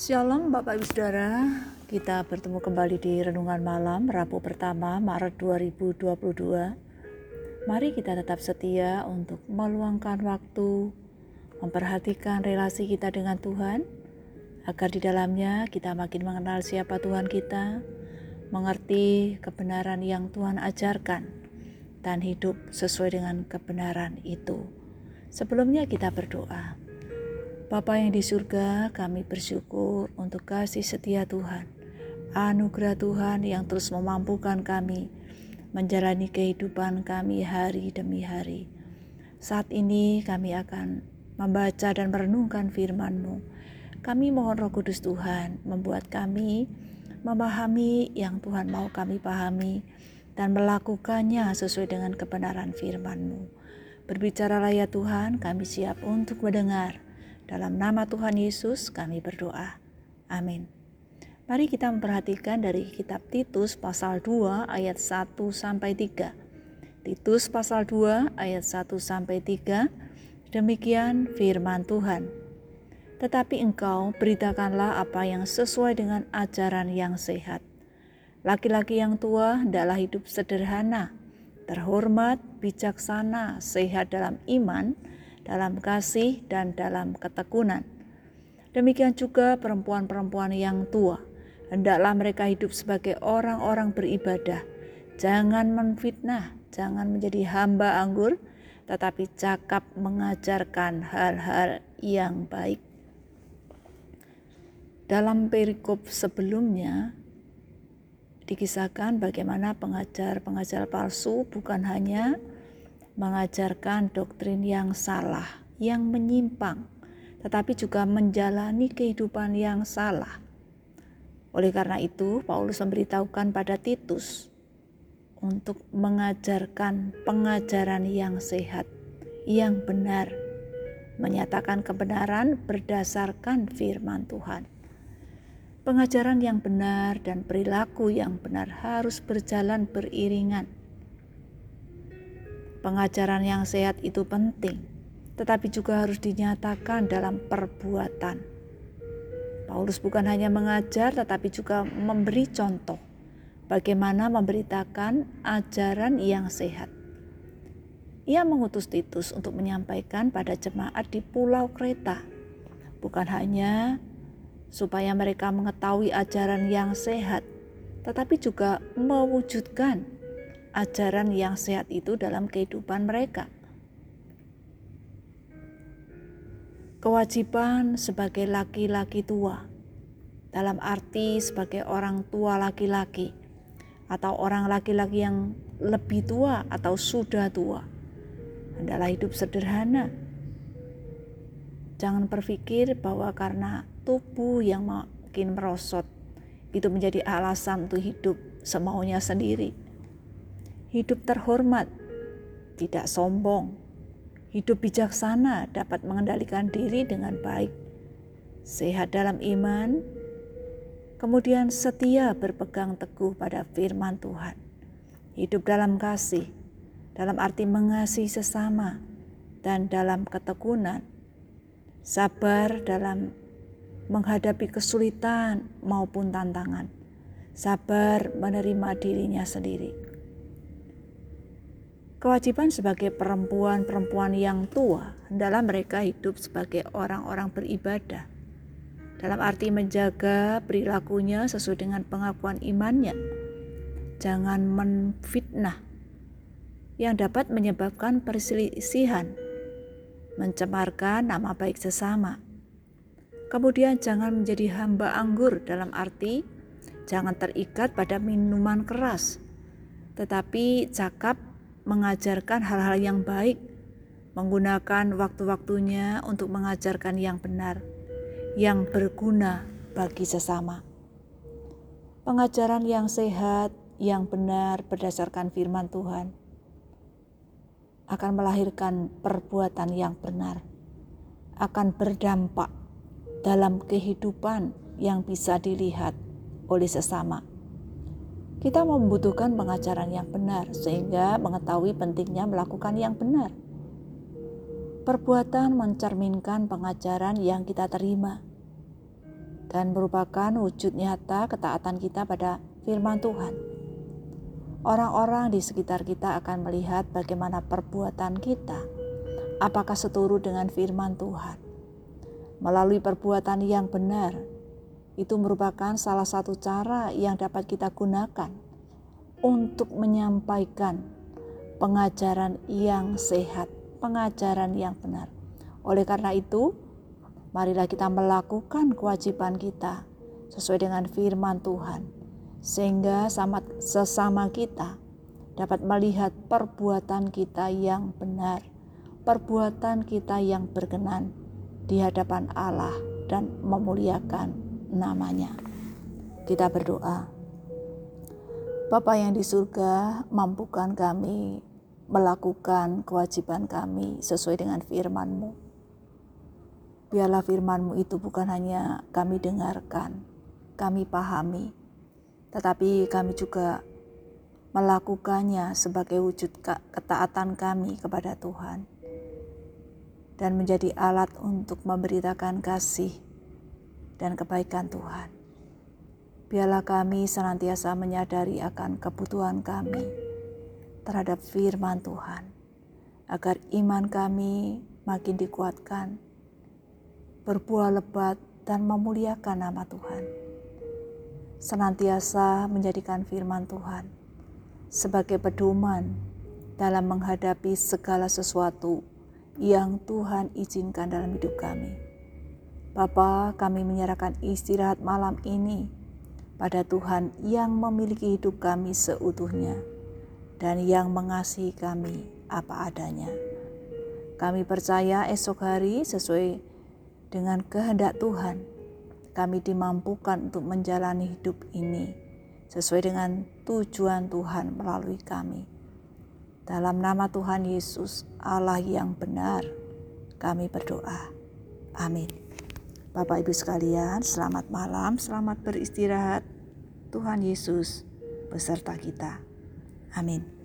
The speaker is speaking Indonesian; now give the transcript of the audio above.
Shalom Bapak Ibu Saudara, kita bertemu kembali di Renungan Malam Rabu pertama Maret 2022. Mari kita tetap setia untuk meluangkan waktu, memperhatikan relasi kita dengan Tuhan, agar di dalamnya kita makin mengenal siapa Tuhan kita, mengerti kebenaran yang Tuhan ajarkan, dan hidup sesuai dengan kebenaran itu. Sebelumnya kita berdoa. Bapa yang di surga, kami bersyukur untuk kasih setia Tuhan. Anugerah Tuhan yang terus memampukan kami menjalani kehidupan kami hari demi hari. Saat ini kami akan membaca dan merenungkan firman-Mu. Kami mohon Roh Kudus Tuhan membuat kami memahami yang Tuhan mau kami pahami dan melakukannya sesuai dengan kebenaran firman-Mu. Berbicaralah ya Tuhan, kami siap untuk mendengar dalam nama Tuhan Yesus kami berdoa. Amin. Mari kita memperhatikan dari kitab Titus pasal 2 ayat 1 sampai 3. Titus pasal 2 ayat 1 sampai 3. Demikian firman Tuhan. Tetapi engkau beritakanlah apa yang sesuai dengan ajaran yang sehat. Laki-laki yang tua hendaklah hidup sederhana, terhormat, bijaksana, sehat dalam iman, dalam kasih dan dalam ketekunan. Demikian juga perempuan-perempuan yang tua, hendaklah mereka hidup sebagai orang-orang beribadah. Jangan menfitnah, jangan menjadi hamba anggur, tetapi cakap mengajarkan hal-hal yang baik. Dalam perikop sebelumnya, dikisahkan bagaimana pengajar-pengajar palsu bukan hanya mengajarkan doktrin yang salah, yang menyimpang, tetapi juga menjalani kehidupan yang salah. Oleh karena itu, Paulus memberitahukan pada Titus untuk mengajarkan pengajaran yang sehat, yang benar, menyatakan kebenaran berdasarkan firman Tuhan. Pengajaran yang benar dan perilaku yang benar harus berjalan beriringan Pengajaran yang sehat itu penting, tetapi juga harus dinyatakan dalam perbuatan. Paulus bukan hanya mengajar, tetapi juga memberi contoh bagaimana memberitakan ajaran yang sehat. Ia mengutus Titus untuk menyampaikan pada jemaat di Pulau Kreta, bukan hanya supaya mereka mengetahui ajaran yang sehat, tetapi juga mewujudkan ajaran yang sehat itu dalam kehidupan mereka. Kewajiban sebagai laki-laki tua, dalam arti sebagai orang tua laki-laki, atau orang laki-laki yang lebih tua atau sudah tua, adalah hidup sederhana. Jangan berpikir bahwa karena tubuh yang makin merosot, itu menjadi alasan untuk hidup semaunya sendiri hidup terhormat, tidak sombong, hidup bijaksana dapat mengendalikan diri dengan baik, sehat dalam iman, kemudian setia berpegang teguh pada firman Tuhan, hidup dalam kasih, dalam arti mengasihi sesama, dan dalam ketekunan, sabar dalam menghadapi kesulitan maupun tantangan, sabar menerima dirinya sendiri Kewajiban sebagai perempuan-perempuan yang tua adalah mereka hidup sebagai orang-orang beribadah. Dalam arti menjaga perilakunya sesuai dengan pengakuan imannya. Jangan menfitnah yang dapat menyebabkan perselisihan, mencemarkan nama baik sesama. Kemudian jangan menjadi hamba anggur dalam arti jangan terikat pada minuman keras, tetapi cakap mengajarkan hal-hal yang baik, menggunakan waktu-waktunya untuk mengajarkan yang benar, yang berguna bagi sesama. Pengajaran yang sehat, yang benar berdasarkan firman Tuhan akan melahirkan perbuatan yang benar, akan berdampak dalam kehidupan yang bisa dilihat oleh sesama. Kita membutuhkan pengajaran yang benar, sehingga mengetahui pentingnya melakukan yang benar. Perbuatan mencerminkan pengajaran yang kita terima. dan merupakan wujud nyata ketaatan kita pada firman Tuhan. Orang-orang di sekitar kita akan melihat bagaimana perbuatan kita, apakah seturut dengan firman Tuhan. Melalui perbuatan yang benar, itu merupakan salah satu cara yang dapat kita gunakan untuk menyampaikan pengajaran yang sehat, pengajaran yang benar. Oleh karena itu, marilah kita melakukan kewajiban kita sesuai dengan firman Tuhan, sehingga sama, sesama kita dapat melihat perbuatan kita yang benar, perbuatan kita yang berkenan di hadapan Allah dan memuliakan namanya. Kita berdoa. Bapa yang di surga, mampukan kami melakukan kewajiban kami sesuai dengan firman-Mu Biarlah firman-Mu itu bukan hanya kami dengarkan, kami pahami, tetapi kami juga melakukannya sebagai wujud ketaatan kami kepada Tuhan dan menjadi alat untuk memberitakan kasih dan kebaikan Tuhan. Biarlah kami senantiasa menyadari akan kebutuhan kami terhadap firman Tuhan, agar iman kami makin dikuatkan berbuah lebat dan memuliakan nama Tuhan. Senantiasa menjadikan firman Tuhan sebagai pedoman dalam menghadapi segala sesuatu yang Tuhan izinkan dalam hidup kami. Bapa, kami menyerahkan istirahat malam ini pada Tuhan yang memiliki hidup kami seutuhnya dan yang mengasihi kami apa adanya. Kami percaya esok hari sesuai dengan kehendak Tuhan, kami dimampukan untuk menjalani hidup ini sesuai dengan tujuan Tuhan melalui kami. Dalam nama Tuhan Yesus, Allah yang benar, kami berdoa. Amin. Bapak Ibu sekalian, selamat malam, selamat beristirahat. Tuhan Yesus beserta kita. Amin.